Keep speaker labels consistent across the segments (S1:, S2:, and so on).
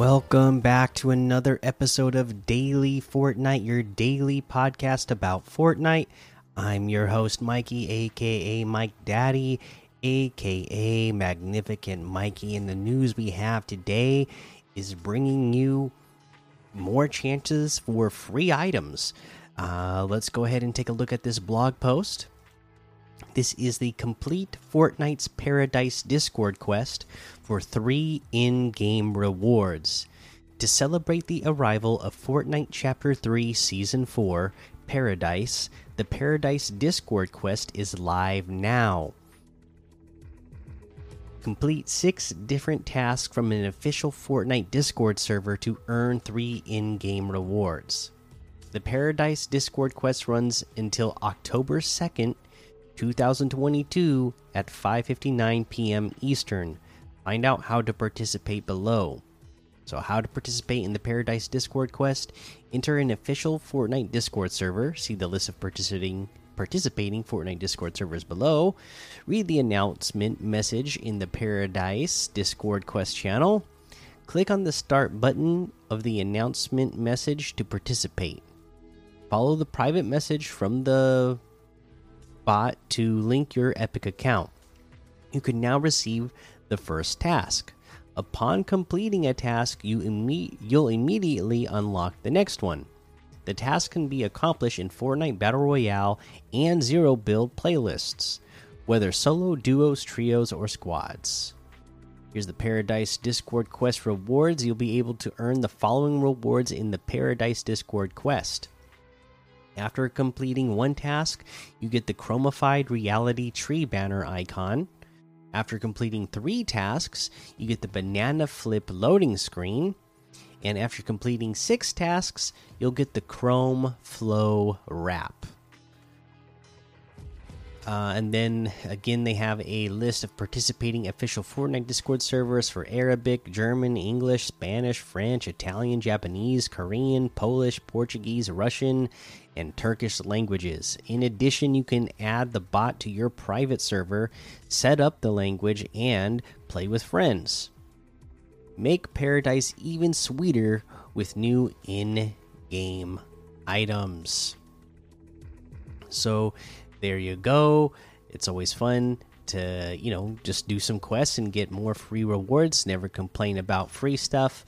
S1: Welcome back to another episode of Daily Fortnite, your daily podcast about Fortnite. I'm your host, Mikey, aka Mike Daddy, aka Magnificent Mikey. And the news we have today is bringing you more chances for free items. Uh, let's go ahead and take a look at this blog post. This is the complete Fortnite's Paradise Discord quest for three in game rewards. To celebrate the arrival of Fortnite Chapter 3 Season 4 Paradise, the Paradise Discord quest is live now. Complete six different tasks from an official Fortnite Discord server to earn three in game rewards. The Paradise Discord quest runs until October 2nd 2022 at 5:59 p.m. Eastern. Find out how to participate below. So, how to participate in the Paradise Discord quest? Enter an official Fortnite Discord server. See the list of participating participating Fortnite Discord servers below. Read the announcement message in the Paradise Discord quest channel. Click on the start button of the announcement message to participate. Follow the private message from the to link your Epic account. You can now receive the first task. Upon completing a task, you imme you'll immediately unlock the next one. The task can be accomplished in Fortnite Battle Royale and Zero Build playlists, whether solo, duos, trios, or squads. Here's the Paradise Discord Quest rewards. You'll be able to earn the following rewards in the Paradise Discord Quest. After completing one task, you get the chromified reality tree banner icon. After completing three tasks, you get the banana flip loading screen. And after completing six tasks, you'll get the Chrome Flow wrap. Uh, and then again, they have a list of participating official Fortnite Discord servers for Arabic, German, English, Spanish, French, Italian, Japanese, Korean, Polish, Portuguese, Russian, and Turkish languages. In addition, you can add the bot to your private server, set up the language, and play with friends. Make Paradise even sweeter with new in game items. So, there you go. It's always fun to, you know, just do some quests and get more free rewards. Never complain about free stuff.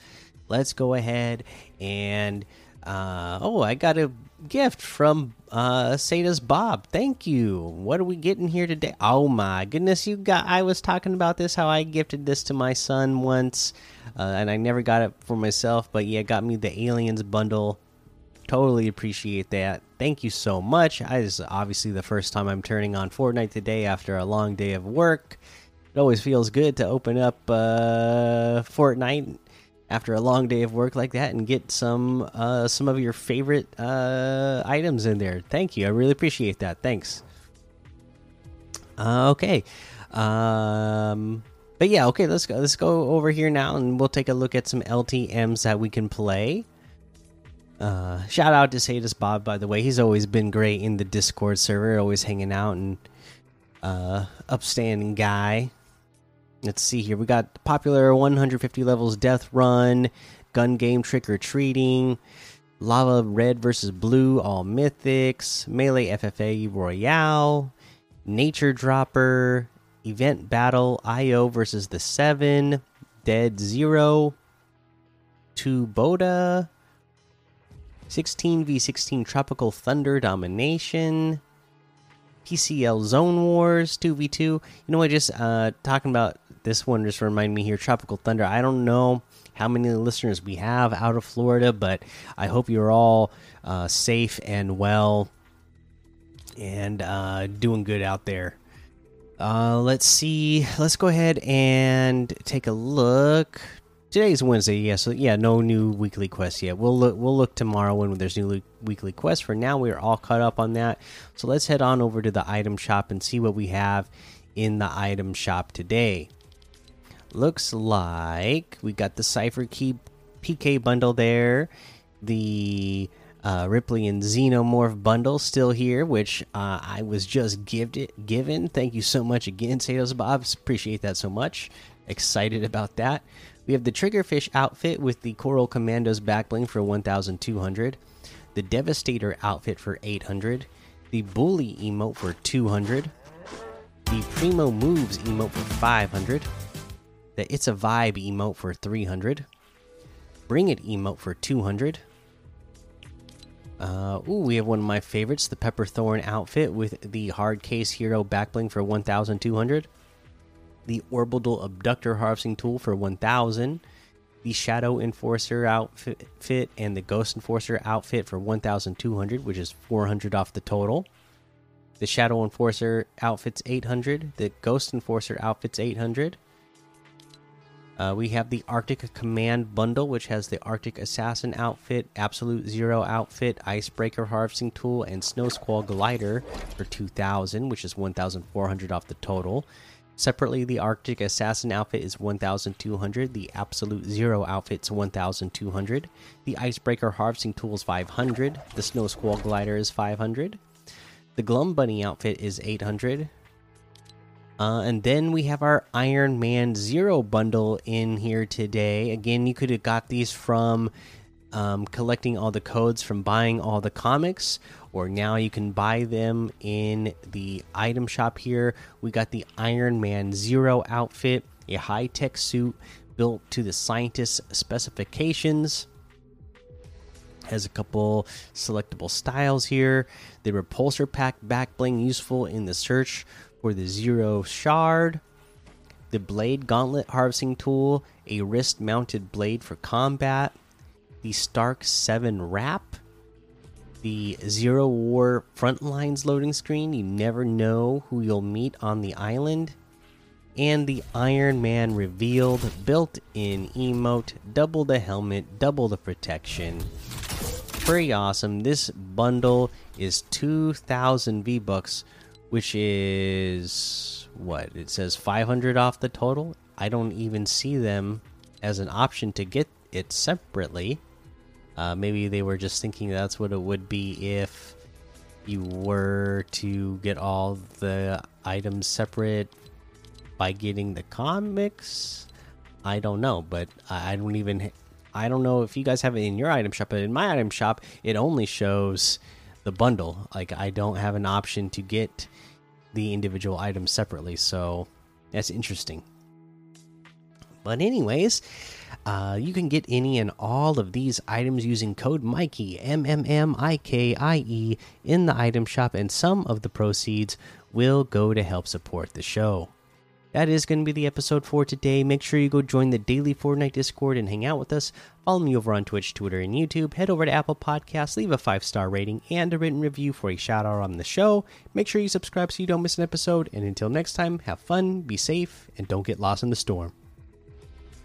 S1: Let's go ahead and uh, oh, I got a gift from uh Sada's Bob. Thank you. What are we getting here today? Oh my goodness, you got I was talking about this how I gifted this to my son once uh, and I never got it for myself, but yeah, got me the Aliens bundle. Totally appreciate that. Thank you so much. I this is obviously the first time I'm turning on Fortnite today after a long day of work. It always feels good to open up uh Fortnite after a long day of work like that and get some uh, some of your favorite uh, items in there. Thank you, I really appreciate that. Thanks. Uh, okay, um, but yeah, okay. Let's go. Let's go over here now, and we'll take a look at some LTM's that we can play. Uh, shout out to Sadus Bob, by the way. He's always been great in the Discord server, always hanging out and uh, upstanding guy. Let's see here. We got popular 150 levels Death Run, Gun Game Trick or Treating, Lava Red versus Blue, all mythics, Melee FFA Royale, Nature Dropper, Event Battle IO versus the Seven, Dead Zero, Tuboda, 16v16 Tropical Thunder Domination. PCL Zone Wars 2v2. You know what? Just uh, talking about this one just remind me here Tropical Thunder. I don't know how many listeners we have out of Florida, but I hope you're all uh, safe and well and uh, doing good out there. Uh, let's see. Let's go ahead and take a look. Today's Wednesday, yeah. So yeah, no new weekly quests yet. We'll look. We'll look tomorrow when there's new weekly quests. For now, we're all caught up on that. So let's head on over to the item shop and see what we have in the item shop today. Looks like we got the Cipher Key PK bundle there, the uh, Ripley and Xenomorph bundle still here, which uh, I was just gifted given. Thank you so much again, Sados Bobs. Appreciate that so much. Excited about that. We have the Triggerfish outfit with the Coral Commandos backbling for 1200, the Devastator outfit for 800, the Bully emote for 200, the Primo Moves emote for 500, the It's a Vibe emote for 300, Bring It emote for 200. Uh, ooh, we have one of my favorites, the Pepperthorn outfit with the Hard Case Hero backbling for 1200 the Orbital Abductor Harvesting Tool for 1000, the Shadow Enforcer outfit, and the Ghost Enforcer outfit for 1200, which is 400 off the total. The Shadow Enforcer outfit's 800, the Ghost Enforcer outfit's 800. Uh, we have the Arctic Command bundle, which has the Arctic Assassin outfit, Absolute Zero outfit, Icebreaker Harvesting Tool, and Snow Squall Glider for 2000, which is 1400 off the total. Separately, the Arctic Assassin outfit is 1200, the Absolute Zero outfit is 1200, the Icebreaker Harvesting Tool is 500, the Snow Squall Glider is 500, the Glum Bunny outfit is 800. Uh, and then we have our Iron Man Zero bundle in here today. Again, you could have got these from um, collecting all the codes from buying all the comics, or now you can buy them in the item shop here. We got the Iron Man Zero outfit, a high tech suit built to the scientist's specifications. Has a couple selectable styles here. The repulsor pack back bling useful in the search for the Zero Shard. The Blade Gauntlet harvesting tool, a wrist mounted blade for combat. The Stark 7 wrap the Zero War Frontlines loading screen. You never know who you'll meet on the island. And the Iron Man revealed built in emote, double the helmet, double the protection. Pretty awesome. This bundle is 2,000 V Bucks, which is what? It says 500 off the total. I don't even see them as an option to get it separately. Uh, maybe they were just thinking that's what it would be if you were to get all the items separate by getting the comics. I don't know, but I don't even. I don't know if you guys have it in your item shop, but in my item shop, it only shows the bundle. Like I don't have an option to get the individual items separately, so that's interesting. But anyways, uh, you can get any and all of these items using code Mikey M M M I K I E in the item shop, and some of the proceeds will go to help support the show. That is going to be the episode for today. Make sure you go join the daily Fortnite Discord and hang out with us. Follow me over on Twitch, Twitter, and YouTube. Head over to Apple Podcasts, leave a five star rating and a written review for a shout out on the show. Make sure you subscribe so you don't miss an episode. And until next time, have fun, be safe, and don't get lost in the storm.